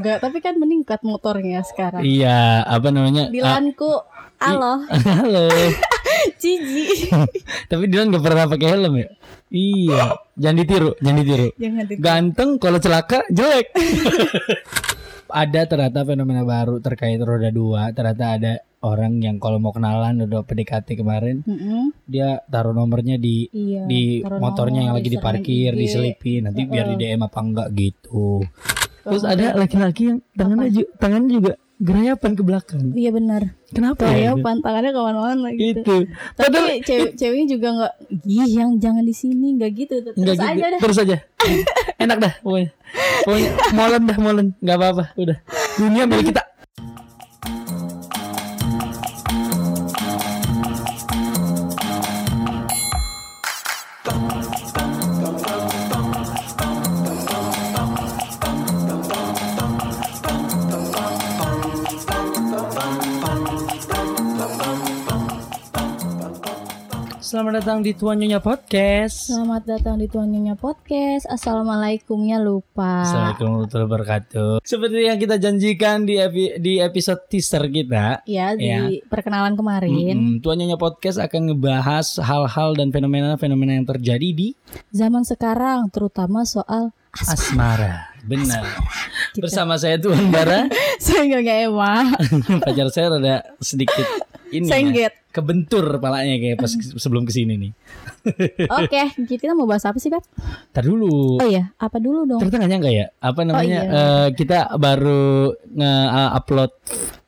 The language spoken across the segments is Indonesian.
Enggak, tapi kan meningkat motornya sekarang. Iya, apa namanya? Dilanku, halo, Ah, halo. Cici. Tapi Dilan gak pernah pakai helm ya? Iya, jangan ditiru, jangan ditiru. Jangan di Ganteng kalau celaka jelek. ada ternyata fenomena baru terkait roda dua. Ternyata ada orang yang kalau mau kenalan udah PDKT kemarin, Mm-mm. dia taruh nomornya di Iya. di motornya yang nomor, lagi diserang diparkir, diselipin, nanti biar di DM apa enggak gitu. Terus ada laki-laki yang tangannya ju- tangannya juga gerayapan ke belakang. Iya benar. Kenapa Tuh ya? ya pantangannya ke mana-mana gitu. Itu. Tapi cewek ceweknya juga nggak, ih yang jangan di sini, nggak gitu. Terus Enggak gitu. aja dah. Terus aja. Enak dah pokoknya. Pokoknya molen dah molen, nggak apa-apa, udah. Dunia milik kita. Selamat datang di Tuan Nyonya Podcast. Selamat datang di Tuan Nyonya Podcast. Assalamualaikumnya lupa. Assalamualaikum warahmatullahi wabarakatuh. Seperti yang kita janjikan di epi- di episode teaser kita, Ya di Ya. perkenalan kemarin, mm, Tuan Nyonya Podcast akan ngebahas hal-hal dan fenomena-fenomena yang terjadi di zaman sekarang terutama soal asmara. Benar. Gitu. Bersama saya Tuan Bara, saya nggak Emma. pacar saya rada sedikit ini ya, Sengget. Kebentur palanya kayak pas sebelum ke sini nih. Oke, kita mau bahas apa sih, Beb? Tar dulu. Oh iya, apa dulu dong? Ternyata nggak nyangka ya, apa namanya? iya. eh, kita baru nge-upload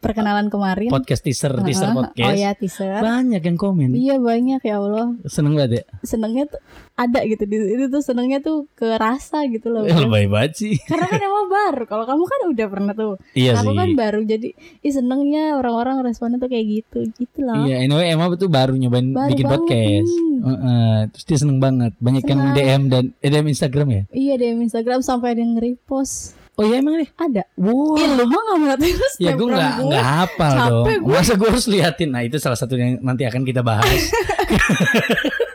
Perkenalan kemarin. podcast teaser, teaser Heeh. podcast. Oh ya, teaser. Banyak yang komen. Iya banyak ya Allah. Seneng banget ya. Senengnya tuh ada gitu di itu tuh senengnya tuh kerasa gitu loh. Eh, Lebay banget sih. Karena kan emang baru. Kalau kamu kan udah pernah tuh. Iya aku sih. kan baru jadi ih senengnya orang-orang responnya tuh kayak gitu gitu loh. Iya, anyway Emma tuh baru nyobain Baru bikin banget podcast. Heeh, terus dia seneng banget. Banyak yang Senang. DM dan eh, DM Instagram ya. Iya di Instagram sampai ada yang nge-repost. Oh iya emang nih. Ada. Wow. Ih lu mah gak merhatiin Ya gue nggak nggak hafal dong. gue. Masa gue harus liatin. Nah itu salah satu yang nanti akan kita bahas.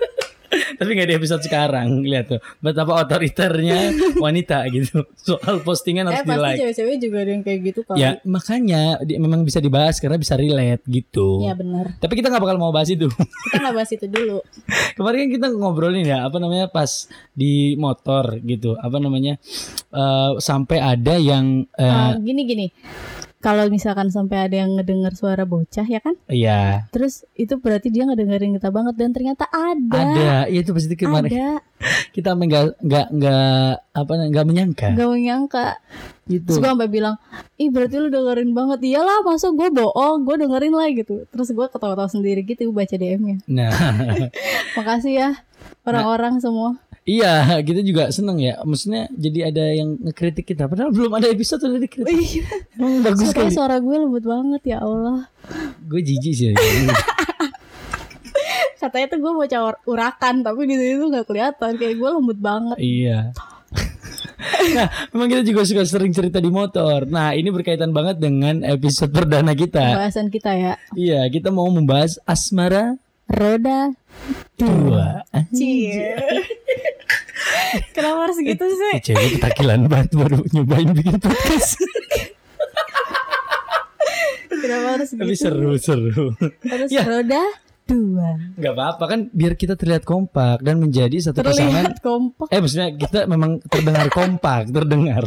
Tapi nggak di episode sekarang. Lihat tuh betapa otoriternya wanita gitu. Soal postingan Eh harus di pasti like. cewek-cewek juga ada yang kayak gitu kali. Ya makanya di- memang bisa dibahas karena bisa relate gitu. Iya benar. Tapi kita nggak bakal mau bahas itu. Kita nggak bahas itu dulu. Kemarin kan kita ngobrolin ya apa namanya pas di motor gitu apa namanya eh, sampai ada yang eh, Ah, gini gini. Kalau misalkan sampai ada yang ngedengar suara bocah ya kan? ya Terus itu berarti dia ngedengerin kita banget dan ternyata ada. ada ya itu pasti kemarin Ada. kita nggak nggak nggak apa nggak menyangka Gak menyangka. gitu Terus gue sampai bilang, ih berarti lu dengerin banget. Iyalah masa gue bohong, gue dengerin lah gitu. Terus gue ketawa-tawa sendiri gitu baca DM-nya. nah Makasih ya orang-orang semua. Iya kita juga seneng ya maksudnya jadi ada yang ngekritik kita padahal belum ada episode udah dikritik Iya. emang bagus Suara, sekali suara gue lembut banget ya Allah. gue jijik sih Katanya tuh gue mau cawar urakan, tapi di sini tuh gak kelihatan. Kayak gue lembut banget. Iya. nah, memang kita juga suka sering cerita di motor. Nah, ini berkaitan banget dengan episode perdana kita. Pembahasan kita ya. Iya, kita mau membahas asmara Roda dua. Cie. Kenapa harus gitu sih? Eh, cewek ketakilan banget baru nyobain bikin podcast. Kenapa harus Tapi gitu? seru-seru. Terus Ya. roda dua. Gak apa-apa kan biar kita terlihat kompak dan menjadi satu pasangan. Terlihat kompak. Eh maksudnya kita memang terdengar kompak, terdengar.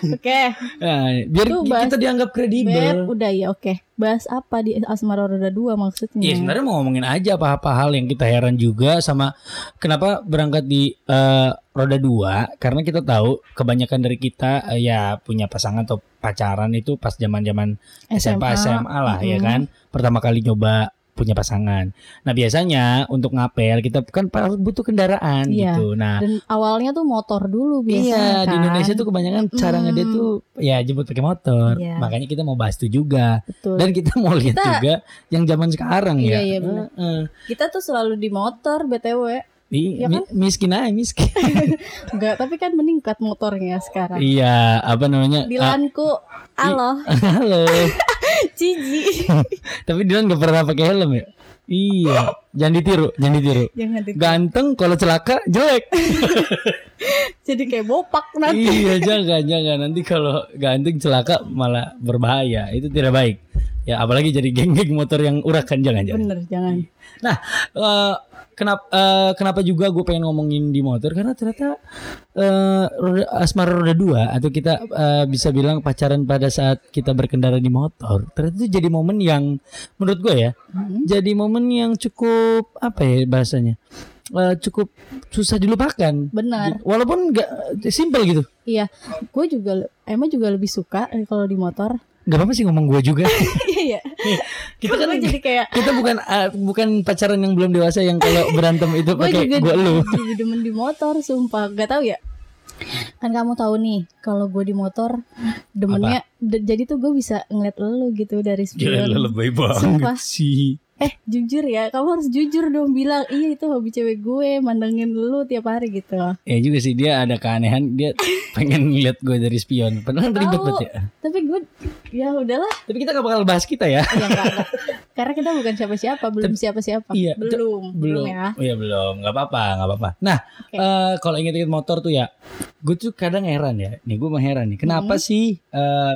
Oke. Nah, biar Tuh, bahas- kita dianggap Beb, kredibel. udah ya oke. Bahas apa di Asmara Roda 2 maksudnya? Iya sebenarnya mau ngomongin aja apa-apa hal yang kita heran juga sama kenapa berangkat di eh, roda dua karena kita tahu kebanyakan dari kita eh, ya punya pasangan atau pacaran itu pas zaman-zaman SMA SMA lah ya Mm-mm. kan pertama kali nyoba punya pasangan. Nah biasanya untuk ngapel kita kan butuh kendaraan Iya. gitu. Nah Dan awalnya tuh motor dulu biasanya Iya kan. di Indonesia tuh kebanyakan cara ngedate tuh ya jemput pakai motor. Iya. Makanya kita mau bahas itu juga. Betul. Dan kita mau lihat Kita- juga yang zaman sekarang Iya, ya. iya, benar. Heeh. Kita tuh selalu di motor BTW. Ih, Iya mi- miskin aja miskin. Enggak, tapi kan meningkat motornya sekarang. iya, apa namanya? Dilanku, halo, Ah, halo. Cici. Tapi Dilan gak pernah pakai helm ya? Iya, jangan ditiru, jangan ditiru. Jangan di- Ganteng kalau celaka jelek. jadi kayak bopak nanti. iya, jangan, jangan. Nanti kalau ganteng celaka malah berbahaya. Itu tidak baik. Ya, apalagi jadi geng-geng motor yang urakan jangan, jangan. Bener, jangan. Nah, eh, kenapa eh, kenapa juga gue pengen ngomongin di motor karena ternyata eh, roda, asmara roda dua atau kita eh, bisa bilang pacaran pada saat kita berkendara di motor ternyata itu jadi momen yang menurut gue ya Mhm. jadi momen yang cukup apa ya bahasanya Eh, cukup susah dilupakan Benar. walaupun nggak simple gitu Iya, gue juga emang juga lebih suka kalau di motor. Nggak apa-apa sih ngomong gue juga Iya. kita kan jadi kayak kita bukan eh, bukan pacaran yang belum dewasa yang kalau berantem itu gue pakai gue lu jadi demen di motor, sumpah. Gak tahu ya. Kan kamu tahu nih, kalau gue di motor demennya jadi tuh gue bisa ngeliat lu gitu dari spion. lebay banget Sumpah. sih Eh jujur ya, kamu harus jujur dong bilang iya itu hobi cewek gue mandangin lu tiap hari gitu. Ya juga sih dia ada keanehan dia pengen lihat gue dari spion. Padahal kan ribet banget ya. Tapi gue ya udahlah, Tapi kita gak bakal bahas kita ya. ya enggak, enggak. Karena kita bukan siapa-siapa, belum siapa-siapa. Iya, belum, belum, ya. Oh iya belum, nggak apa-apa, nggak apa-apa. Nah, Oke. eh, kalau inget-inget motor tuh ya, gue tuh kadang heran ya. Nih gue mah heran nih, kenapa Hmm. sih eh,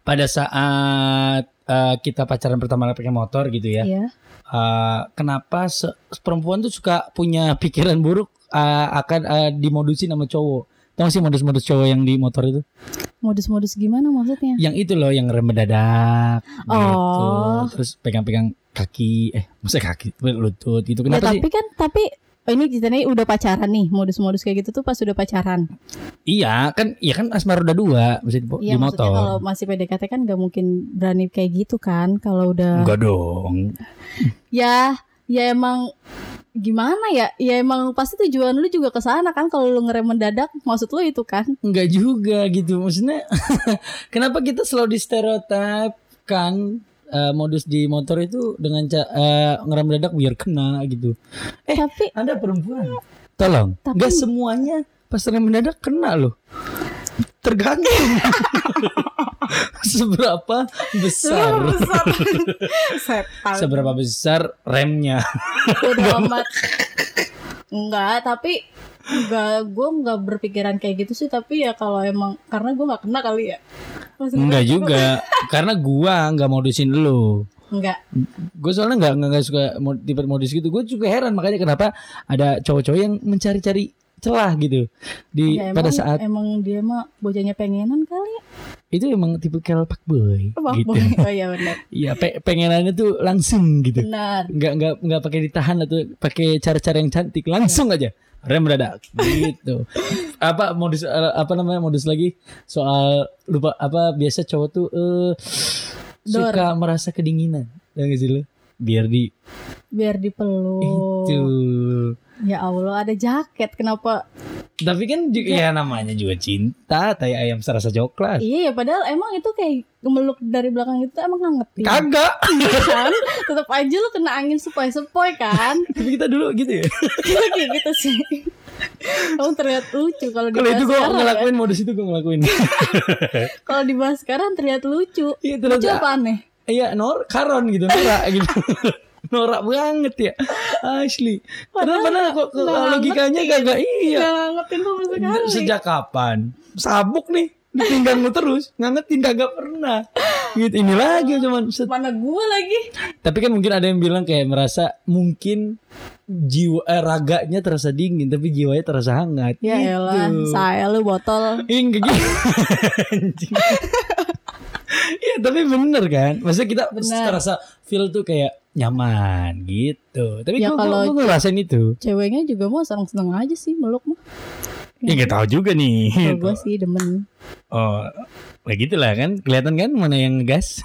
pada saat eh, kita pacaran pertama pakai motor gitu ya, Iya. eh, kenapa se- perempuan tuh suka punya pikiran buruk eh, akan eh, dimodusin sama cowok? Tahu sih modus-modus cowok yang di motor itu? Modus-modus gimana maksudnya? yang itu loh yang rem mendadak gitu. Oh. terus pegang-pegang kaki eh masa kaki lutut gitu Ya, kenapa sih tapi kan tapi ini ceritanya udah pacaran nih modus-modus kayak gitu tuh pas udah pacaran? Iya kan iya kan asmara udah dua mesti di, Iya di maksudnya motor. kalau masih PDKT kan gak mungkin berani kayak gitu kan kalau udah enggak dong. Ya ya emang gimana ya? Ya emang pasti tujuan lu juga ke sana kan kalau lu ngerem mendadak maksud lu itu kan? Enggak juga gitu maksudnya kenapa kita selalu distereotipkan eh, modus di motor itu dengan eh, ngerem mendadak biar kena gitu. Eh. tapi anda perempuan. tolong. Tapi- enggak semuanya pas rem mendadak kena loh. Tergantung. Seberapa besar. Seberapa besar? Remnya. Udah amat. enggak tapi enggak gue enggak berpikiran kayak gitu sih tapi ya kalau emang karena gue nggak kena kali ya. Maksudnya gua- juga. karena gua nggak modusin lu. Enggak gue soalnya nggak nggak nggak suka mod- tipe modus gitu. Gue juga heran makanya kenapa ada cowok-cowok yang mencari-cari celah gitu. Di Ya, pada emang- saat emang dia mah bocahnya pengenan kali ya. Itu emang tipe kel pak boy. Apa gitu. Oh iya benar. Iya pe- pengenannya tuh langsung gitu. Benar. Nggak nggak nggak pakai ditahan atau pakai cara-cara yang cantik. Langsung aja rem mendadak gitu. Apa modus eh, apa namanya modus lagi? Soal lupa apa biasa cowok tuh Dor. suka merasa kedinginan. Ya nggak sih lu? Biar di biar dipeluk. Itu. Ya Allah ada jaket. Kenapa tapi kan juga ya. namanya juga cinta tai ayam serasa coklat. Iya ya padahal emang itu kayak meluk dari belakang itu emang ngangetin kagak. Kan? Tetap aja lu kena angin sepoi-sepoi kan? Tapi kita dulu gitu ya? Kayak gitu sih. Kamu terlihat lucu kalau kalau itu dibahas gue sekarang ya. ngelakuin modus itu gue ngelakuin. Kalau dibahas sekarang terlihat lucu. Iya lucu ternyata apa aneh? Iya nor karon gitu norak gitu norak banget ya. Asli. Padahal padahal kok logikanya ngerti. kagak iya. Nggak ngangetin sama sekali sejak kapan? Sabuk nih di pinggang lu terus. Ngangetin kagak pernah. Gitu ini lagi cuman set- mana gue lagi? Tapi kan mungkin ada yang bilang kayak merasa mungkin jiwa eh, raganya terasa dingin tapi jiwanya terasa hangat. Ya Gitu. elah saya lu botol. Enggak gitu. Iya tapi bener kan? Maksudnya kita Bener. terasa feel tuh kayak nyaman gitu. Tapi Ya, kalau- gue ngerasain itu? ceweknya juga mau seneng-seneng aja sih meluk mah Ya gak tahu juga nih kalau gue sih demen. Oh ya gitu lah kan. Kelihatan kan mana yang ngegas?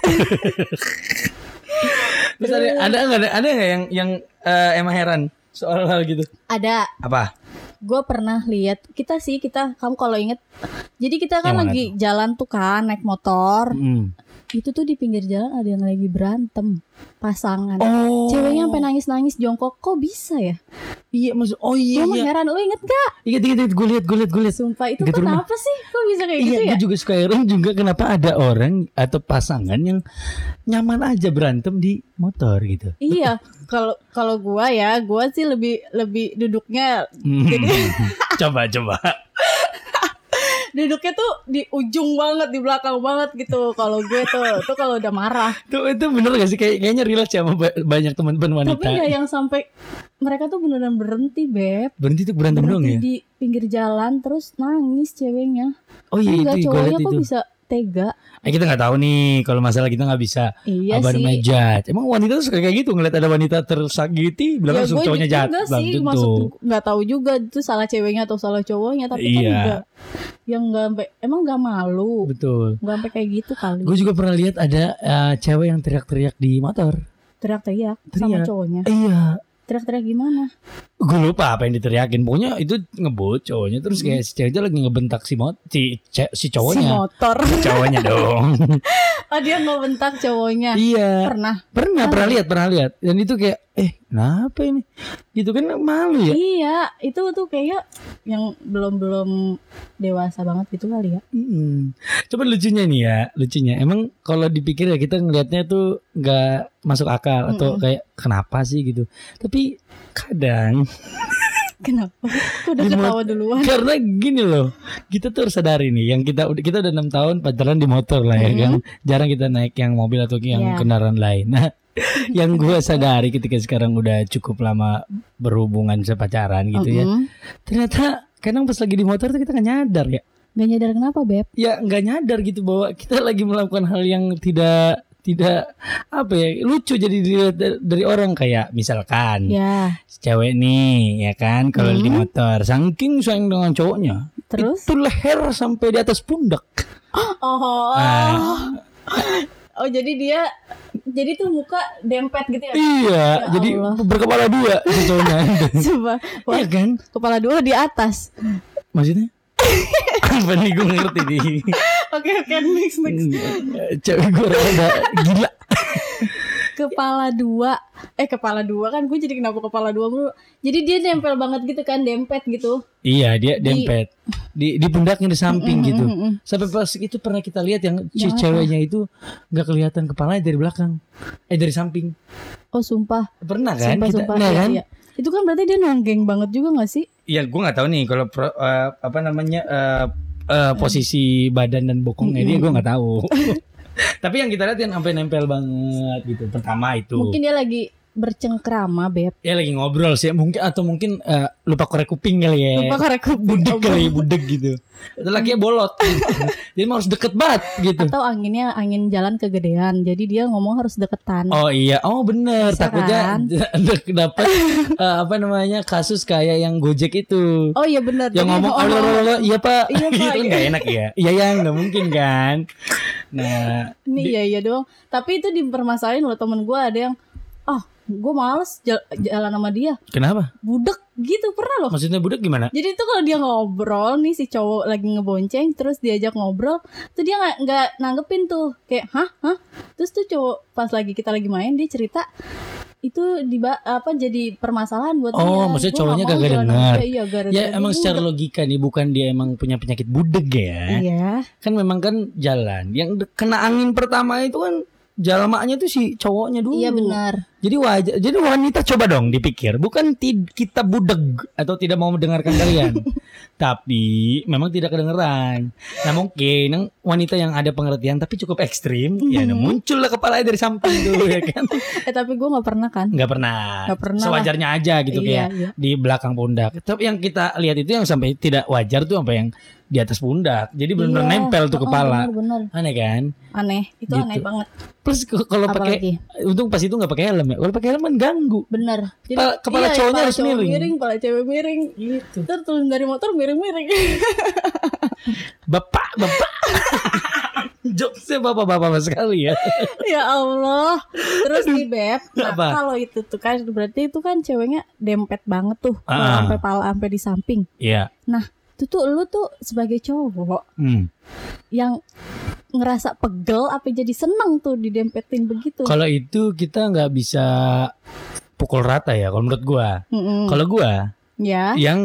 Terus ada ada nggak ada ada nggak yang yang eh, emang heran soal hal gitu? Ada. Apa? Gue pernah lihat kita sih kita kamu kalau inget jadi kita kan Yang lagi jalan tuh kan naik motor. Hmm. Itu tuh di pinggir jalan ada yang lagi berantem pasangan oh ceweknya sampai nangis nangis jongkok kok bisa ya Iya maksud oh iya Gue iya. heran lu inget gak? Ingat ingat ingat gue lihat gue lihat gue lihat. Sumpah itu Dekat rumah. kenapa sih? Kok bisa kayak Iya, gitu ya? gue juga suka heran juga kenapa ada orang atau pasangan yang nyaman aja berantem di motor gitu. Iya, kalau kalau gua ya, gua sih lebih lebih duduknya coba coba. Duduknya tuh di ujung banget, di belakang banget gitu. Kalau gue tuh, tuh kalau udah marah. Tuh itu bener gak sih kayak kayaknya relate sama ba- banyak teman-teman Tapi wanita. nggak yang sampai mereka tuh beneran berhenti, beb. Berhenti tuh berantem dong Berhenti ya. di pinggir jalan terus nangis ceweknya. Oh iya Enggak itu gue cowoknya kok itu. bisa tega. Eh kita nggak tahu nih kalau masalah kita nggak bisa Iya sih. majat. Emang wanita tuh suka kayak gitu ngeliat ada wanita tersakiti bilang langsung gue cowoknya jahat. sih, tentu. maksud nggak tahu juga itu salah ceweknya atau salah cowoknya, tapi kan Iya. juga yang nggak sampai emang nggak malu, Betul. nggak sampai kayak gitu kali. Gue juga pernah lihat ada eh, cewek yang teriak-teriak di motor. Teriak-teriak sama cowoknya. Iya. Teriak-teriak gimana? Gue lupa apa yang diteriakin. Pokoknya itu ngebut cowoknya terus kayak si cewek itu lagi ngebentak si mot si si Si cowoknya. motor. cowoknya dong. Oh dia ngebentak cowoknya. iya. Pernah. Pernah pernah lihat pernah lihat. Dan itu kayak eh kenapa ini? Gitu kan malu ya. Iya, itu tuh kayak yang belum-belum dewasa banget gitu kali ya. Mm. Coba lucunya nih ya, lucunya. Emang kalau dipikir ya kita ngelihatnya tuh nggak masuk akal atau Mm-mm. kayak kenapa sih gitu. Tapi kadang Kenapa? Kok udah Di mot- ketawa duluan? karena gini loh, kita tuh harus sadari nih, yang kita udah kita udah enam tahun pacaran di motor lah ya Mhm. kan. Jarang kita naik yang mobil atau yang Iya. kendaraan lain. Nah, yang gue sadari ketika sekarang udah cukup lama berhubungan sepacaran gitu ya. Mm-mm. Ternyata kadang pas lagi di motor tuh kita nggak nyadar ya. Gak nyadar kenapa, Beb? ya nggak nyadar gitu bahwa kita lagi melakukan hal yang tidak tidak apa ya lucu jadi dilihat dari, orang kayak misalkan Ya, cewek nih ya kan kalau di Hmm. motor saking sayang dengan cowoknya terus? itu leher sampai di atas pundak Oh. Ah. Oh, jadi dia jadi tuh muka dempet gitu ya? iya Ya jadi Allah. berkepala dua si cowoknya Coba. Wah, iya kan kepala dua di atas. maksudnya apa nih gue ngerti nih Oke, oke, next, next. cewek gue rada gila Kepala dua. Eh, kepala dua kan gue jadi kenapa kepala dua mulu. Jadi dia nempel banget gitu kan, dempet gitu. iya dia Di- dempet di di pundaknya di samping Mm, gitu mm, mm, mm. Sampai pas itu pernah kita lihat yang apa? ceweknya itu nggak kelihatan kepalanya dari belakang, eh dari samping. Oh, sumpah. Pernah kan? Sumpah, kita, sumpah. nah Iya, kan? iya. Itu kan berarti dia nonggeng banget juga gak sih? Iya, gue nggak tahu nih kalau pro- eh, apa namanya eh, eh, posisi badan dan bokongnya dia gue nggak tahu. Tapi yang kita lihat yang sampai nempel banget gitu. Pertama itu. Mungkin dia lagi bercengkrama, Beb. Ya lagi ngobrol sih mungkin atau mungkin eh, lupa korek kuping kali ya. Lupa korek kuping. Budek kali, budek gitu. Atau lakinya bolot. gitu. Jadi harus deket banget gitu. Atau anginnya angin jalan kegedean. Jadi dia ngomong harus deketan. Oh iya, oh bener. Bisa Takutnya kan? dapat eh, apa namanya kasus kayak yang Gojek itu. Oh iya benar. yang ngomong oh, "Alo, alo, alo, iya pak, Iya, Pak, gitu iya. nggak enak ya? Iya ya nggak mungkin kan? Nah, Ini iya iya doang. Tapi itu dipermasalahin loh temen gue ada yang ah gue males jal- jalan sama dia kenapa? budek gitu pernah loh Maksudnya budak gimana? jadi itu kalau dia ngobrol nih si cowok lagi ngebonceng terus diajak ngobrol tuh dia nggak nggak nanggepin tuh kayak hah hah terus tuh cowok pas lagi kita lagi main dia cerita itu di apa jadi permasalahan buat Oh, dia. maksudnya Gua cowoknya kagak jalan dengar. iya gara-gara Ya dia emang secara logika nih bukan dia emang punya penyakit budeg ya. iya Kan memang kan jalan. Yang kena angin pertama itu kan jalmaknya tuh si cowoknya dulu. iya benar Jadi wajar. Jadi wanita coba dong dipikir, bukan kita budeg atau tidak mau mendengarkan kalian, tapi memang tidak kedengeran. Nah mungkin yang wanita yang ada pengertian tapi cukup ekstrim, ya nah, muncul lah kepalanya dari samping dulu ya kan? eh tapi gue nggak pernah kan Nggak pernah. Nggak pernah lah. Sewajarnya aja gitu iya, kayak iya. di belakang pundak. Tapi yang kita lihat itu yang sampai tidak wajar tuh sampai yang di atas pundak. Jadi benar-benar Iya. nempel tuh Oh, kepala. bener, bener. Aneh kan? aneh itu Gitu. aneh banget Plus kalau pakai untung pas itu nggak pakai helm ya. Kalau pakai helm kan ganggu. bener Jadi, Kepala- kepala iya, cowoknya harus cowok miring. miring kepala cewek miring Gitu. Ntar turun dari motor miring-miring Bapak, bapak. Jokesnya bapak-bapak sekali ya. Ya Allah Terus nih Beb Nah kalau itu tuh kan Berarti itu kan ceweknya dempet banget tuh Ah. Sampai pala sampai di samping Iya. Itu tuh lu tuh sebagai cowok Hmm. Yang ngerasa pegel Apa jadi seneng tuh didempetin begitu Kalau itu kita nggak bisa pukul rata ya kalau menurut gua. Mm-mm. Kalau gua ya yang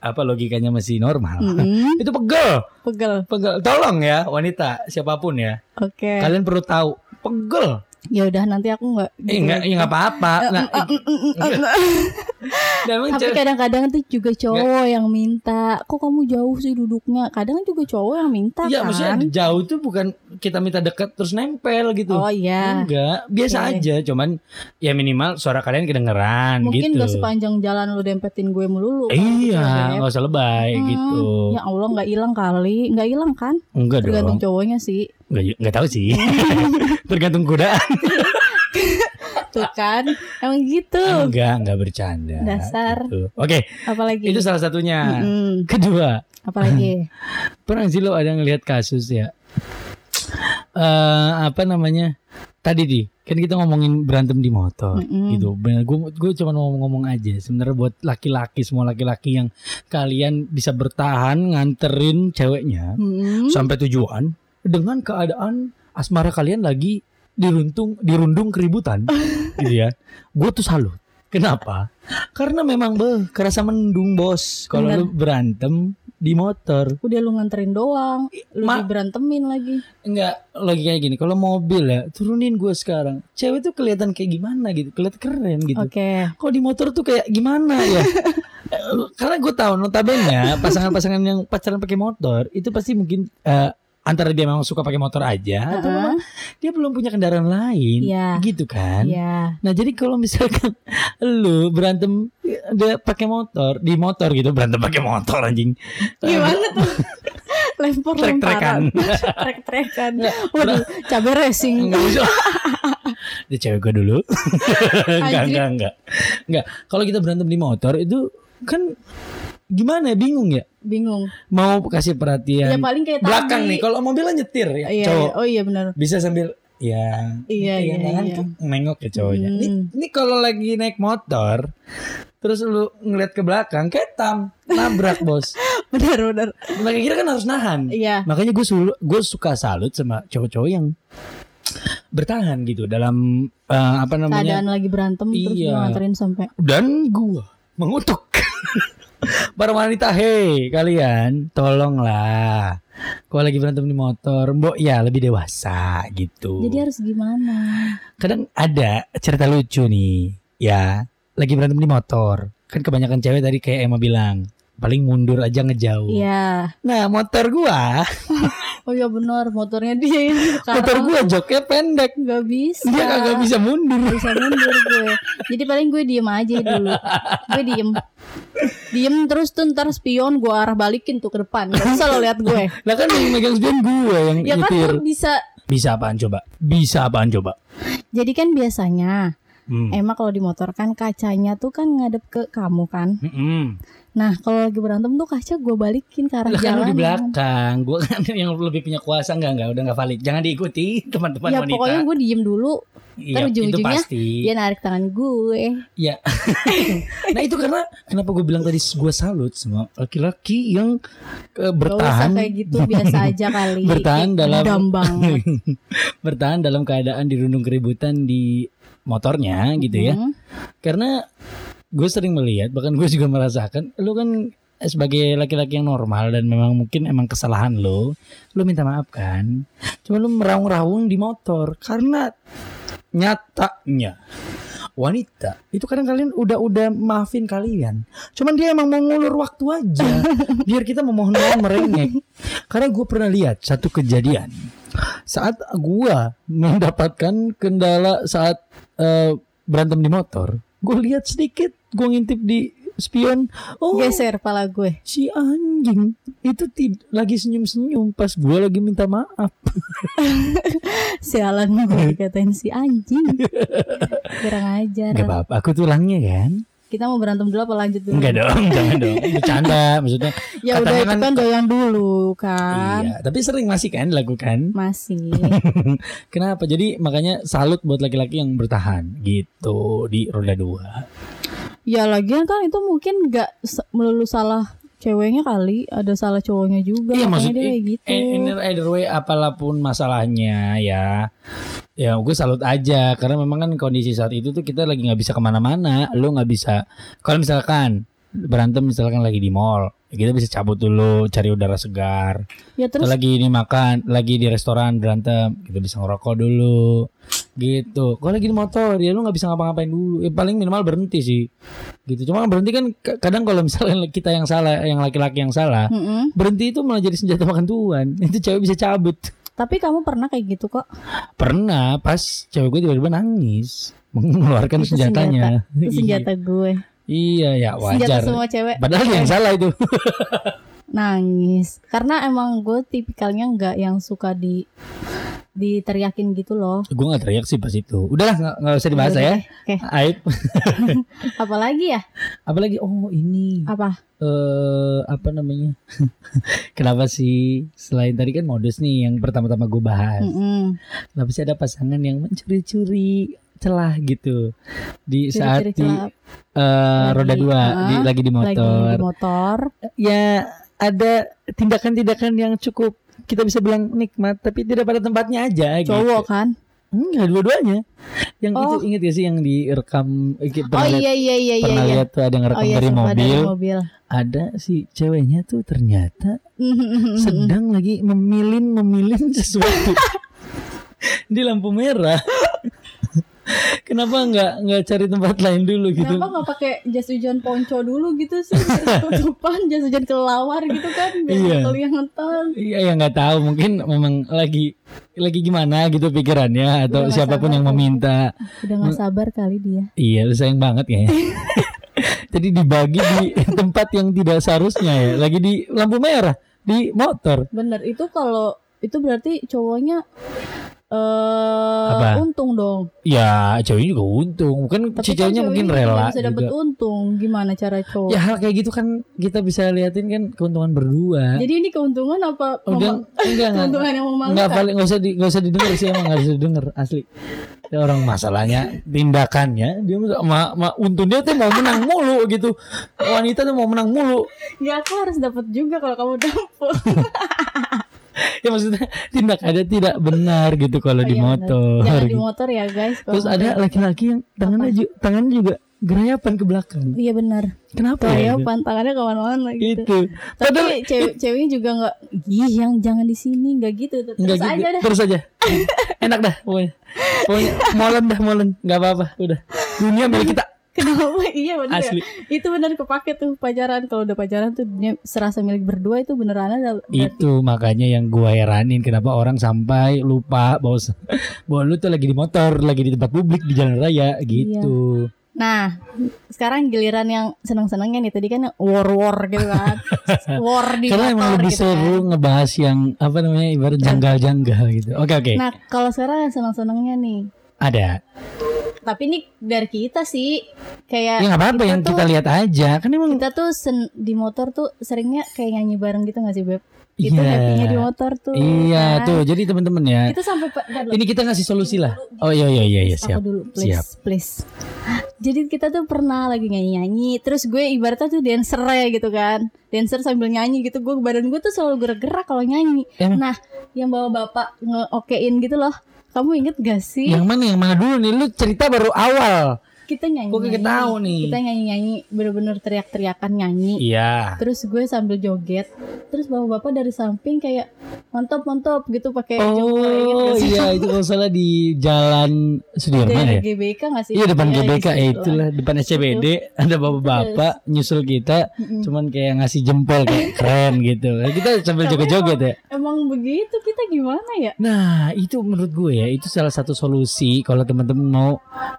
apa logikanya masih normal. Mm-mm. Itu pegel, pegel pegel. Tolong ya wanita siapa pun ya. oke Kalian perlu tahu, pegel. Ya udah nanti aku nggak Eh enggak, ya enggak apa-apa. Nah, nah, emang tapi cewek- kadang-kadang tuh juga cowok yang minta kok kamu jauh sih duduknya kadang juga cowok yang minta Iya, kan maksudnya jauh tuh bukan kita minta dekat terus nempel gitu. oh iya Enggak, biasa Oke. aja, cuman ya minimal suara kalian kedengeran mungkin gitu. gak sepanjang jalan lu dempetin gue melulu kan, Iya, nggak usah lebay Hmm, gitu. ya Allah nggak hilang kali nggak hilang kan Enggak tergantung dong. cowoknya sih Enggak enggak tahu sih. Tergantung godaan. tuh kan emang gitu Enggak, enggak bercanda. Dasar. Gitu. Oke, apalagi itu salah satunya. Mm-mm. Kedua, apalagi pernah sih lo ada ngelihat kasus ya? Eh apa namanya? Tadi di kan kita ngomongin berantem di motor Mm-mm. gitu. Bener, gue gue cuma ngomong-ngomong aja. Sebenarnya buat laki-laki semua laki-laki yang kalian bisa bertahan nganterin ceweknya Mm-mm. sampai tujuan dengan keadaan asmara kalian lagi diruntung dirundung keributan gitu ya. Gue tuh salut. Kenapa? Karena memang beh kerasa mendung bos kalau lu berantem di motor. udah lu nganterin doang lu Ma- diberantemin lagi Enggak logikanya gini. Kalau mobil ya turunin gue sekarang. Cewek tuh kelihatan kayak gimana gitu, kelihatan keren gitu. oke Kalau di motor tuh kayak gimana ya? Eh, Karena gue tahu notabene pasangan-pasangan yang pacaran pakai motor itu pasti mungkin eh, antara dia memang suka pakai motor aja atau memang dia belum punya kendaraan lain, Iya. gitu kan? Iya. Nah jadi kalau misalkan lu berantem dia pakai motor di motor gitu berantem pakai motor anjing. Gimana tuh? Lempar lemparan. Trek-trekan. Waduh, cabai racing. Enggak bisa. Dia cewek gue dulu. enggak, enggak, enggak. Enggak. Kalau kita berantem di motor itu kan gimana ya bingung ya Bingung. mau kasih perhatian Ya paling kayak belakang tadi. nih kalau mobilnya nyetir ya Iya, cowok iya. Oh iya benar. bisa sambil ya Iya, gitu iya, ya, tangan iya. ke- nengok ke cowoknya ini, Hmm. ini kalau lagi naik motor terus lu ngeliat ke belakang ketam nabrak bos Benar, benar. nah kira kan harus nahan Iya. makanya gue gue suka salut sama cowok-cowok yang bertahan gitu dalam eh, apa namanya Keadaan lagi berantem terus Iya. lu nganterin sampai dan gua mengutuk para wanita hei kalian tolonglah. Kalau lagi berantem di motor mbok ya lebih dewasa gitu. Jadi harus gimana? kadang ada cerita lucu nih ya. Lagi berantem di motor. Kan kebanyakan cewek tadi kayak Emma bilang paling mundur aja ngejauh Iya. nah motor gua Oh iya benar, motornya dia ini motor gua joknya pendek nggak bisa. dia kagak bisa mundur Nggak bisa mundur gue. Jadi paling gue diem aja dulu. Gue diem. Diem terus tuh ntar spion gue arah balikin tuh ke depan. Gak usah lo lihat gue. lah kan yang megang spion gua yang Ya kan nyetir lu bisa. bisa apaan coba bisa apaan coba Jadi kan biasanya Hmm. emang kalau di motor kan kacanya tuh kan ngadep ke kamu kan. Mm-mm. Nah kalau lagi berantem tuh kaca gue balikin ke arah Lah kan jalan. di belakang, gue kan yang lebih punya kuasa enggak enggak udah enggak valid. Jangan diikuti teman-teman Ya wanita. pokoknya gue diem dulu. iya, ujung-ujungnya pasti. Dia narik tangan gue. Iya. nah itu karena kenapa gue bilang tadi gue salut sama laki-laki yang Gak usah bertahan kayak gitu biasa aja kali. Bertahan Kayak dalam- bertahan dalam keadaan dirundung keributan di motornya gitu ya. Hmm. Karena gue sering melihat bahkan gue juga merasakan lu kan sebagai laki-laki yang normal dan memang mungkin emang kesalahan lo, lu minta maaf kan. Cuma lu meraung-raung di motor karena nyatanya wanita itu kadang kalian udah-udah maafin kalian. Cuman dia emang mau ngulur waktu aja biar kita memohon-mohon merengek. Karena gue pernah lihat satu kejadian saat gua mendapatkan kendala saat eh, berantem di motor, gue lihat sedikit, gue ngintip di spion, oh Geser pala gue. si anjing itu tid- lagi senyum-senyum pas gue lagi minta maaf. Sialan gue dikatain si anjing. Kurang ajar. Gak apa-apa, aku tulangnya kan. Kita mau berantem dulu apa lanjut dulu? Enggak dong, jangan dong, bercanda maksudnya. Ya udah itu kan- kan doyan dulu kan. Iya, tapi sering masih kan dilakukan. Masih. Kenapa? Jadi makanya salut buat laki-laki yang bertahan gitu di roda dua. ya lagian kan itu mungkin nggak melulu salah ceweknya kali, ada salah cowoknya juga. Iya maksud dia kayak gitu. eh, inner either way apa pun masalahnya ya ya gue salut aja karena memang kan kondisi saat itu tuh kita lagi nggak bisa ke mana-mana lu nggak bisa kalau misalkan berantem misalkan lagi di mall kita bisa cabut dulu cari udara segar Ya Terus lagi ini makan lagi di restoran berantem kita bisa ngerokok dulu gitu kalau lagi di motor ya lu nggak bisa ngapa-ngapain dulu ya paling minimal berhenti sih gitu cuma kan berhenti kan kadang kalau misalnya kita yang salah yang laki-laki yang salah Mm-mm. berhenti itu malah jadi senjata makan tuan itu cewek bisa cabut Tapi kamu pernah kayak gitu kok. Pernah pas cewek gue tiba-tiba nangis mengeluarkan Itu senjatanya. senjata. Itu senjata gue. Iya ya Senjata wajar. semua cewek Padahal yang salah itu. nangis. Karena emang gue tipikalnya nggak yang suka di diteriakin gitu loh. gue gak teriak sih pas itu. Udahlah nggak nggak usah dibahas Udah ya. Oke. Aib. Apalagi ya? Apalagi oh ini Apa? eh apa namanya? Kenapa sih selain tadi kan modus nih yang pertama-tama gue bahas. Mm-mm. Kenapa sih ada pasangan yang mencuri-curi celah gitu di saat Ciri-ciri di eh, Lagi, roda dua di, ah, lagi di lagi motor. di motor. ya ada tindakan-tindakan yang cukup kita bisa bilang nikmat tapi tidak pada tempatnya aja Cowok gitu. kan? Enggak dua-duanya. Yang Oh. itu inget gak sih yang direkam eh, Oh pernah lihat, iya iya iya iya. pernah iya. lihat tuh ada yang Oh ngerekam iya dari mobil. dari mobil. Ada si ceweknya tuh ternyata sedang lagi memilin memilin sesuatu di lampu merah. Kenapa nggak nggak cari tempat lain dulu gitu? Kenapa nggak pakai jas hujan ponco dulu gitu sih? Tutupan jas hujan kelawar gitu kan biar Iya. kelihatan. Iya ya nggak tahu mungkin memang lagi lagi gimana gitu pikirannya atau Udah siapa pun sabar yang meminta. Udah nggak sabar kali dia. Iya sayang banget kayaknya. Jadi dibagi di tempat yang tidak seharusnya ya. Lagi di lampu merah di motor. Bener itu kalau itu berarti cowoknya eh Apa? untung dong. Ya ceweknya juga untung. Mungkin Tapi si kan ceweknya mungkin ceweknya rela nggak bisa juga. untung. Gimana cara cowok? Ya hal kayak gitu kan kita bisa liatin kan keuntungan berdua. Jadi ini keuntungan apa Udah enggak enggak. keuntungan yang Enggak memalukan? paling enggak usah di enggak usah didengar sih emang enggak usah didengar asli. Ya orang masalahnya tindakannya dia ma, ma, untungnya tuh mau menang mulu gitu. Wanita tuh mau menang mulu. Ya aku harus dapat juga kalau kamu dapet. Ya maksudnya tindakannya tidak benar gitu kalau di Iya, bener. motor. Jangan di gitu. motor ya guys. Terus ada laki-laki yang tangannya ju- tangannya juga gerayapan ke belakang. Iya benar. Kenapa Kayak ya? pantangannya ke mana-mana gitu. Itu. Tapi Padahal cewek ceweknya juga nggak, ih yang jangan di sini nggak gitu. Terus gitu. aja dah. Terus aja. Enak dah pokoknya. Pokoknya molen dah molen, enggak apa-apa, udah. Dunia milik kita. Kenapa? iya benar. Asli. Itu benar kepake tuh pacaran. Kalau udah pacaran tuh dunia serasa milik berdua itu beneran ada. berarti. Itu makanya yang gua heranin kenapa orang sampai lupa bahwa bahwa lu tuh lagi di motor, lagi di tempat publik di jalan raya gitu. Nah, sekarang giliran yang seneng-senengnya nih tadi kan war-war gitu kan. war di Karena emang lebih gitu kan. seru ngebahas yang apa namanya ibarat janggal-janggal gitu. Oke oke. Nah, kalau sekarang yang seneng-senengnya nih. Ada. Tapi ini dari kita sih kayak Ya nggak apa-apa yang tuh- kita lihat aja. Kan emang kita tuh sen- di motor tuh seringnya kayak nyanyi bareng gitu gak sih beb? Itu Iya. happy-nya di motor tuh. Iya kan? tuh. Jadi teman-teman ya. Itu sampai. Ini kita ngasih solusi lah. Oh iya iya iya iya Aku siap. dulu please, Siap. please. Jadi kita tuh pernah lagi nyanyi-nyanyi, terus gue ibaratnya tuh dancer ya gitu kan. Dancer sambil nyanyi gitu, gue badan gue tuh selalu gerak-gerak kalau nyanyi. Emang? Nah, yang bawa bapak nge-okein gitu loh. Kamu inget gak sih? Yang mana yang mana dulu nih? Lu cerita baru awal. Kita nyanyi. Gue kayak tahu nih. Kita nyanyi-nyanyi, bener-bener teriak-teriakan nyanyi. Iya. Terus gue sambil joget, terus bapak-bapak dari samping kayak mantap mantap gitu pakai jempol Oh gak sih? iya itu kalau salah di Jalan Sudirman ya. GBK gak sih? Iya depan di GBK ya itulah depan SCBD ada bapak-bapak nyusul kita Mm-mm. cuman kayak ngasih jempol kayak keren gitu. Kita sambil joget-joget ya. Emang begitu kita gimana ya? Nah itu menurut gue ya itu salah satu solusi kalau teman-teman mau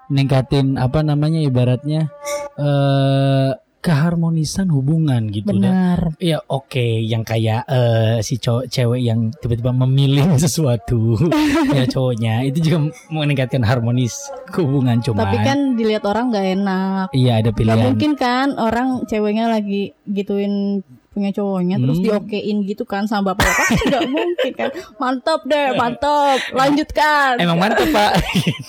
ningkatin apa namanya ibaratnya eh keharmonisan hubungan gitu dan Benar. ya oke yang kayak eh, si cowok cewek yang tiba-tiba memilih sesuatu ya cowoknya itu juga meningkatkan harmonis hubungan cuma Tapi kan dilihat orang nggak enak. iya ada Gak pilihan mungkin kan orang ceweknya lagi gituin punya cowoknya terus Hmm. diokein gitu kan sama bapak-bapak kan nggak mungkin kan mantap deh mantap lanjutkan Emang mantep pak.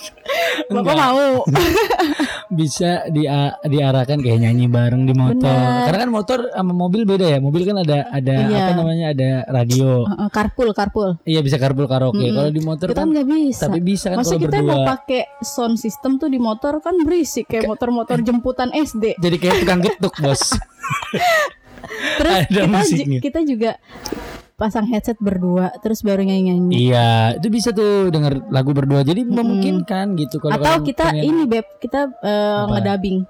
bapak mau bisa dia diarahkan kayak nyanyi bareng di motor. Bener. Karena kan motor sama mobil beda ya. Mobil kan ada ada Iya. apa namanya ada radio. Heeh, carpool carpool Iya bisa karbul karaoke. Mm-mm. Kalau di motor kita kan nggak bisa tapi bisa kan Masa kita berdua. mau pakai sound system tuh di motor kan berisik kayak motor-motor jemputan SD. Jadi kayak tukang getuk bos. Terus Ada kita, ju- kita juga pasang headset berdua terus baru nyanyi-nyanyi. iya itu bisa tuh denger lagu berdua. Jadi memungkinkan gitu. Kalau Atau kita pengen- ini beb kita eh, Apa? ngedubbing.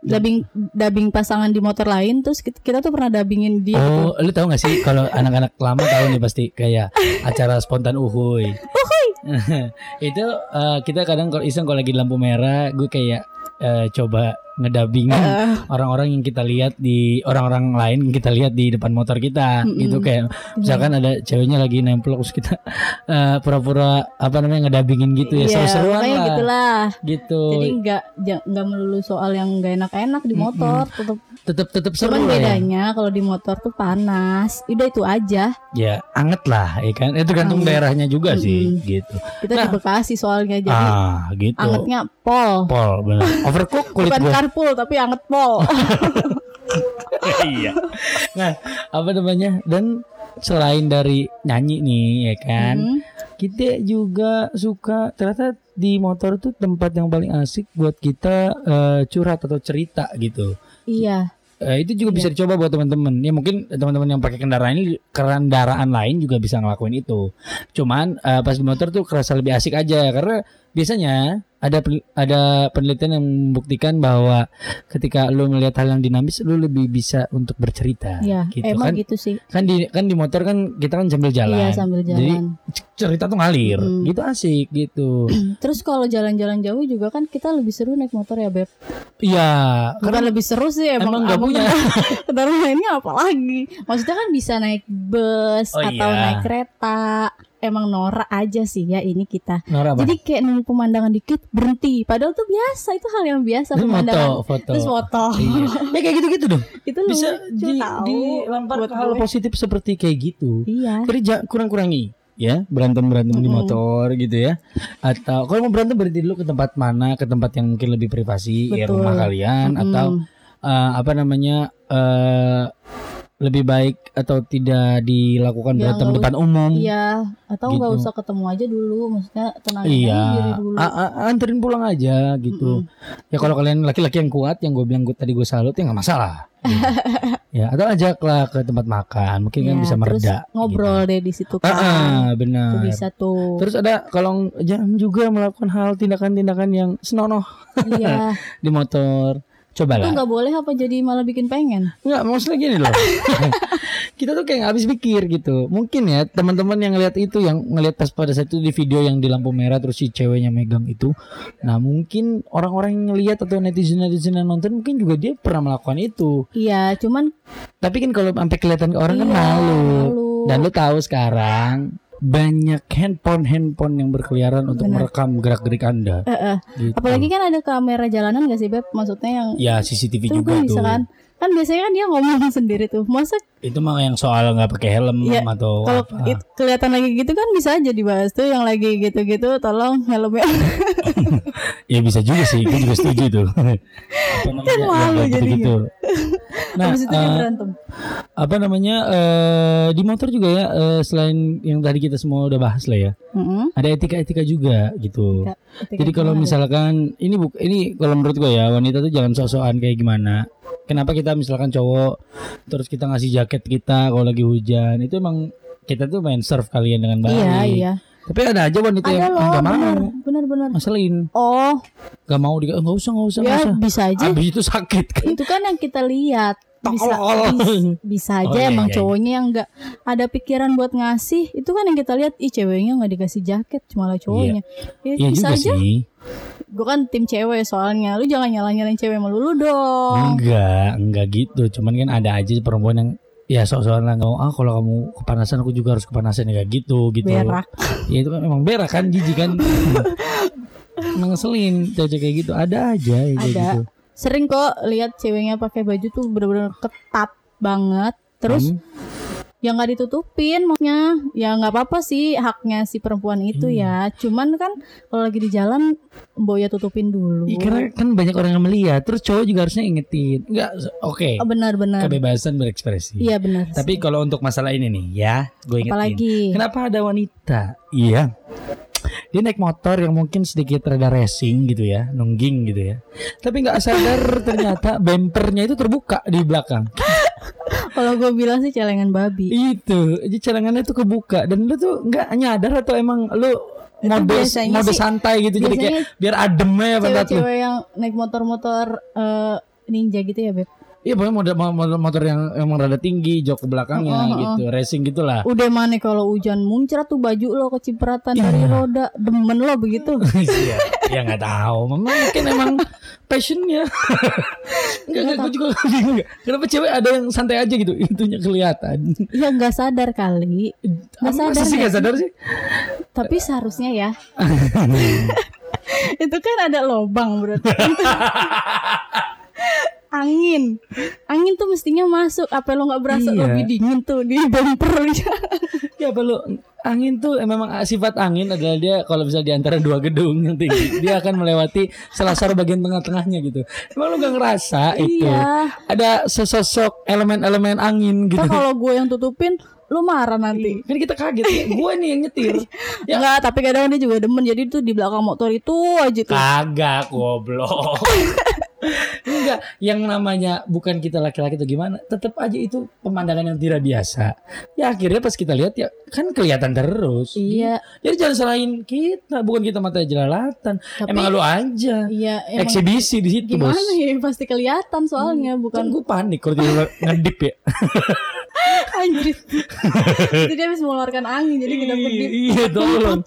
Dubbing dubbing pasangan di motor lain terus kita, kita tuh pernah dubbingin dia gitu. Oh, lu tahu gak sih kalau anak-anak lama tahu nih pasti kayak acara spontan uhuy. Uhuy. itu eh, kita kadang kalau iseng kalau lagi lampu merah, gue kayak eh, coba ngedabing orang-orang yang kita lihat di orang-orang lain yang kita lihat di depan motor kita Mm-mm. gitu kayak misalkan ada ceweknya lagi nempel terus kita eh, pura-pura apa namanya ngedabingin gitu ya Iya, seru-seruan lah gitulah. gitu Jadi nggak nggak melulu soal yang nggak enak-enak di motor, tetep tetap tetap seru Cuman ya. bedanya kalau di motor tuh panas. Udah itu aja. ya anget lah ya kan itu tergantung Anget. daerahnya juga sih Mm-mm. gitu Kita Nah. di Bekasi soalnya jadi ah gitu angetnya pol. Pol benar. Overcook kulit Bukan carpool tapi anget pol. iya. Nah, apa namanya? Dan selain dari nyanyi nih ya kan, Hmm. kita juga suka ternyata di motor tuh tempat yang paling asik buat kita eh, curhat atau cerita gitu. Iya. Eh, itu juga bisa dicoba buat teman-teman. Ya mungkin teman-teman yang pakai kendaraan ini kendaraan lain juga bisa ngelakuin itu. Cuman eh, pas di motor tuh kerasa lebih asik aja karena biasanya ada ada penelitian yang membuktikan bahwa ketika lu melihat hal yang dinamis lu lebih bisa untuk bercerita Iya, gitu emang kan. gitu sih. Kan di kan di motor kan kita kan sambil jalan. Iya sambil Jadi jalan. c- cerita tuh ngalir. Mm. Gitu asik gitu. Terus kalau jalan-jalan jauh juga kan kita lebih seru naik motor ya beb. Iya, Bukan karena lebih seru sih emang. emang nggak abang punya. Kendaraan lainnya apa lagi? Maksudnya kan bisa naik bus Oh, atau iya. naik kereta. Emang norak aja sih ya ini kita. Nora apa? Jadi kayak nunggu pemandangan dikit berhenti. Padahal tuh biasa itu hal yang biasa Ini pemandangan. foto, foto. Terus foto. Iya. Ya kayak gitu-gitu dong. itu Bisa di, tahu dilampar buat ke hal gue. positif seperti kayak gitu. Iya. Jadi ja- kurang-kurangi ya berantem berantem di Mm-mm. motor gitu ya atau kalau mau berantem berhenti dulu ke tempat mana ke tempat yang mungkin lebih privasi ya Betul. rumah kalian Mm-mm. atau eh, apa namanya eh lebih baik atau tidak dilakukan Ya, berantem depan umum Iya, atau nggak Gitu. usah ketemu aja dulu, maksudnya tenangin Iya, diri dulu. A- a- anterin pulang aja gitu. Ya kalau kalian laki-laki yang kuat, yang gue bilang gua- tadi gue salut ya nggak masalah. Gitu. ya atau ajaklah ke tempat makan, mungkin kan Iya, bisa terus mereda. ngobrol deh di situ Gitu. Ah, kan. ah, Itu benar. bisa tuh. Terus ada kalau jangan juga melakukan hal tindakan-tindakan yang senonoh iya. di motor. Itu Cobalah. nggak boleh apa jadi malah bikin pengen. Enggak, maksudnya gini loh. kita tuh kayak nggak habis pikir gitu. Mungkin ya teman-teman yang ngeliat itu yang ngeliat pas pada saat itu di video yang di lampu merah terus si ceweknya megang itu. Nah, mungkin orang-orang yang ngeliat atau netizen-netizen yang nonton mungkin juga dia pernah melakukan itu. Iya, cuman Tapi kan kalau sampai kelihatan ke orang kan Iya, malu. malu. Dan lu tahu sekarang banyak handphone-handphone yang berkeliaran untuk Benar. merekam gerak-gerik Anda. eh, eh. Gitu. apalagi kan ada kamera jalanan gak sih Beb? Maksudnya yang ya CCTV itu juga bisa tuh. kan? Kan biasanya kan dia ngomong sendiri tuh. Masa Itu mah yang soal nggak pakai helm Iya, atau kalau apa. it- kelihatan lagi gitu kan bisa aja dibahas tuh yang lagi gitu-gitu tolong helmnya Ya bisa juga sih, gue juga setuju tuh. apa namanya? Kan malu yang kayak jadinya. gitu. Nah, habis itu berantem. apa namanya eh, di motor juga ya eh, selain yang tadi kita semua udah bahas lah ya, Mm-mm. ada etika-etika juga gitu. Etika- etika Jadi kalau misalkan ini buk ini kalau menurut gue ya wanita tuh jangan sok-sokan kayak gimana. Kenapa kita misalkan cowok terus kita ngasih jaket kita kalau lagi hujan itu emang kita tuh main serve kalian dengan baik. Iya, iya. Tapi ada aja wanita Ada yang loh, nggak mau, benar, benar, masalin, Oh, nggak mau di nggak usah nggak usah ya usah. bisa aja. Abis itu sakit kan. Itu kan yang kita lihat. Bisa, Tolol. bis- bisa aja Oh, iya, emang iya, iya. cowoknya yang nggak ada pikiran buat ngasih. Itu kan yang kita lihat, ih ceweknya nggak dikasih jaket, cuma cowoknya. Ya, Iya bisa juga aja. sih. Gue kan tim cewek soalnya. Lu jangan nyalain-nyalain cewek melulu dong. Enggak, enggak gitu. Cuman kan ada aja perempuan yang ya lah nggak mau, ah kalau kamu kepanasan aku juga harus kepanasan ya gitu gitu. Berak. Ya itu kan memang berak kan jijik kan. Ngeselin cewek kayak gitu. Ada aja ya kayak Ada. gitu. Sering kok lihat ceweknya pakai baju tuh bener-bener ketat banget. Terus Hmm. ya nggak ditutupin maksudnya ya nggak apa-apa sih haknya si perempuan itu Iya. ya cuman kan kalau lagi di jalan mbok ya tutupin dulu Iya, karena kan banyak orang yang melihat, terus cowok juga harusnya ingetin. Enggak, oke. Oh, benar-benar Kebebasan berekspresi. iya benar Tapi kalau untuk masalah ini nih, ya, gue ingetin. apalagi Kenapa ada wanita? Iya. Dia naik motor yang mungkin sedikit rada racing gitu ya, nungging gitu ya. Tapi nggak sadar ternyata bempernya itu terbuka di belakang. kalau gue bilang sih celengan babi Itu, jadi celengannya itu kebuka dan lu tuh nggak nyadar atau emang lu mode mode santai gitu jadi kayak biar adem ya cewek-cewek yang naik motor-motor eh, ninja gitu ya beb Iya pokoknya motor, motor, motor yang emang rada tinggi, jok ke belakangnya oh, oh. gitu, racing gitulah. udah mana kalau hujan muncrat tuh baju lo kecipratan dari roda demen lo begitu Iya, ya nggak tahu. Memang mungkin emang passionnya. Enggak, gue juga bingung. Kenapa cewek ada yang santai aja gitu, itunya kelihatan. ya nggak sadar kali Nggak sadar sih nggak sadar sih? tapi seharusnya ya itu kan ada lobang berarti angin angin tuh mestinya masuk apa lo nggak berasa Iya. lebih dingin tuh di bumper Ya perlu angin tuh eh, memang sifat angin adalah dia kalau bisa di antara dua gedung yang tinggi, dia akan melewati selasar bagian tengah-tengahnya gitu. Emang lu gak ngerasa itu? iya Ada sesosok elemen-elemen angin gitu. Kalau gue yang tutupin lu marah nanti Kan kita kaget ya, gue nih yang nyetir. Ya. Enggak, tapi kadang dia juga demen Jadi tuh di belakang motor itu aja tuh Kagak goblok. Enggak, yang namanya bukan kita laki-laki atau gimana, tetap aja itu pemandangan yang tidak biasa. Ya akhirnya pas kita lihat ya kan kelihatan terus. Iya Jadi jangan salahin kita, bukan kita mata jelalatan. Tapi- Emang lu aja. Iya emang Eksibisi di situ, Gimana Bos. ya Pasti kelihatan soalnya Kan Bukan gue panik kalau dia ngedip ya. anjir Jadi dia habis mengeluarkan angin Jadi kita pedip Iya, tolong.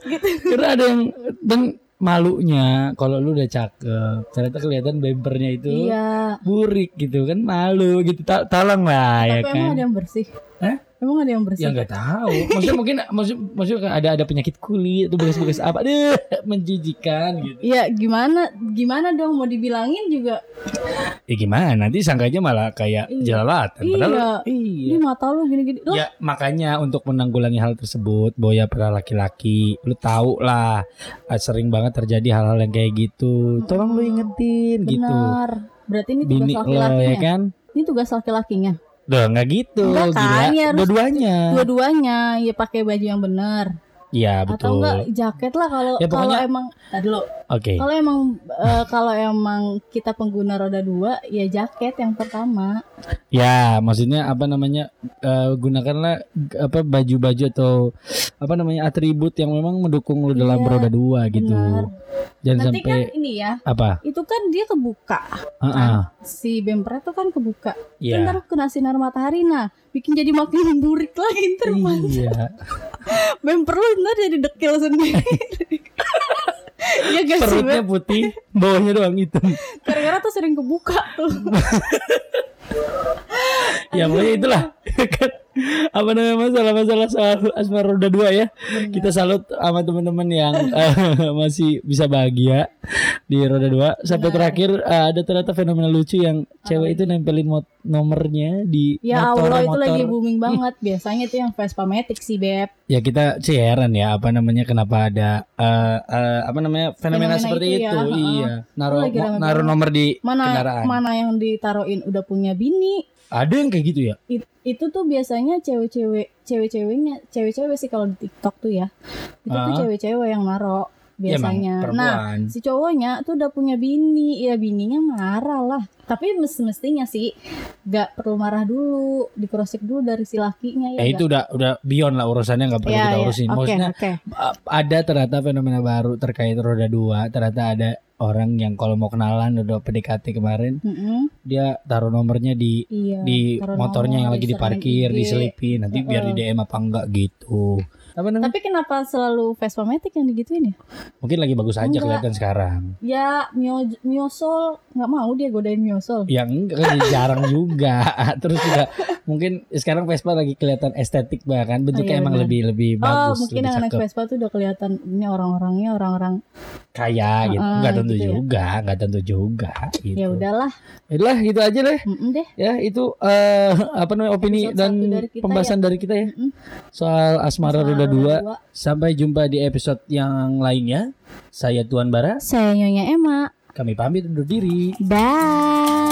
Karena ada yang dan malunya kalau lu udah cakep, ternyata kelihatan bempernya itu Iya burik gitu kan malu gitu. Ta- Tolong lah ya Tapi kan. emang ada yang bersih Hah? Emang ada yang bersih Ya nggak tahu. Maksudnya mungkin maksud maksudnya ada ada penyakit kulit atau bekas-bekas apa deh menjijikan gitu. Iya gimana Gimana dong mau dibilangin juga Ya gimana? Nanti sangkanya malah kayak Iya. jelalatan. Iya. Padahal Ini iya. mata lu gini-gini Lo Ya makanya untuk menanggulangi hal tersebut, Boya pernah laki-laki, lu tahu lah eh, sering banget terjadi hal-hal yang kayak gitu. Tolong lu ingetin gitu. benar Berarti ini tugas lo laki-lakinya ya kan? Ini tugas laki-lakinya Udah nggak gitu, Enggak kan, gila. ya harus- Dua-duanya. Dua-duanya Ya pakai baju yang benar Iya Atau betul. enggak jaket lah Kalau Ya, kalau pokoknya- emang Tadi lo Oke. Kalau emang eh, kalau emang kita pengguna roda dua, ya jaket yang pertama. Ya, maksudnya apa namanya? eh, gunakanlah apa baju-baju atau apa namanya atribut yang memang mendukung lu dalam Iya, roda dua gitu. benar. Jangan Nanti sampai kan ini ya, apa? itu kan dia kebuka. Heeh. Si bemper itu kan kebuka. Iya. Ntar kena sinar matahari nah, bikin jadi makin burik lagi ntar Iya. bemper lu ntar jadi dekil sendiri. Iya gak sih Perutnya Beb? putih, bawahnya doang hitam. Gara-gara tuh sering kebuka tuh. ya pokoknya itulah apa namanya masalah-masalah soal asmara roda dua ya. Kita salut sama teman-teman yang eh, masih bisa bahagia di roda dua. Sampai Benar. terakhir eh, ada ternyata fenomena lucu yang cewek itu nempelin mot- nomornya di Ya motor Allah itu lagi booming banget. Biasanya itu yang Vespa Matic sih Beb. ya kita heran ya apa namanya kenapa ada eh, eh, apa namanya fenomena, Fenomena seperti itu itu, ya, iya. Naruh naruh nomor di Mana kendaraan. mana yang ditaruhin? Udah punya bini, ada yang kayak gitu ya? It- itu tuh biasanya cewek-cewek cewek-ceweknya cewek-cewek sih kalau di TikTok tuh ya. Itu tuh Ah. cewek-cewek yang naro Ya, biasanya. Nah perempuan. si cowoknya tuh udah punya bini. Ya bininya marah lah. Tapi mes- mestinya sih gak perlu marah dulu. Dikrosek dulu dari si lakinya ya ya itu udah udah beyond lah urusannya nggak perlu ya, kita ya. urusin. Oke maksudnya oke. Uh, ada ternyata fenomena baru terkait roda dua. Ternyata ada orang yang kalau mau kenalan udah PDKT kemarin Mm-mm. dia taruh nomornya di iya di motornya yang nomor, lagi diserang diparkir diselipin. Nanti biar di DM apa enggak gitu Apa namanya? Tapi kenapa selalu Vespa Matic yang digituin ya? Mungkin lagi bagus aja Enggak. kelihatan sekarang. Ya Mio Miosol nggak mau dia godain Miosol. Yang jarang juga. Terus juga mungkin sekarang Vespa lagi kelihatan estetik bahkan bentuknya iya, emang lebih lebih Oh bagus, mungkin yang naik cakep. Vespa tuh udah kelihatan ini orang-orangnya orang-orang Kaya gitu. Heeh, Enggak tentu gitu ya. juga, enggak tentu juga gitu. ya udahlah. Yaudah, gitu aja deh. Mm-mm deh. Ya, itu eh apa namanya opini Episode dan dari kita pembahasan dari kita ya Mm-mm. soal Asmara Roda 2. dua. Sampai jumpa di episode yang lainnya. Saya Tuan Bara, Saya Nyonya Emma. kami pamit undur diri. Bye.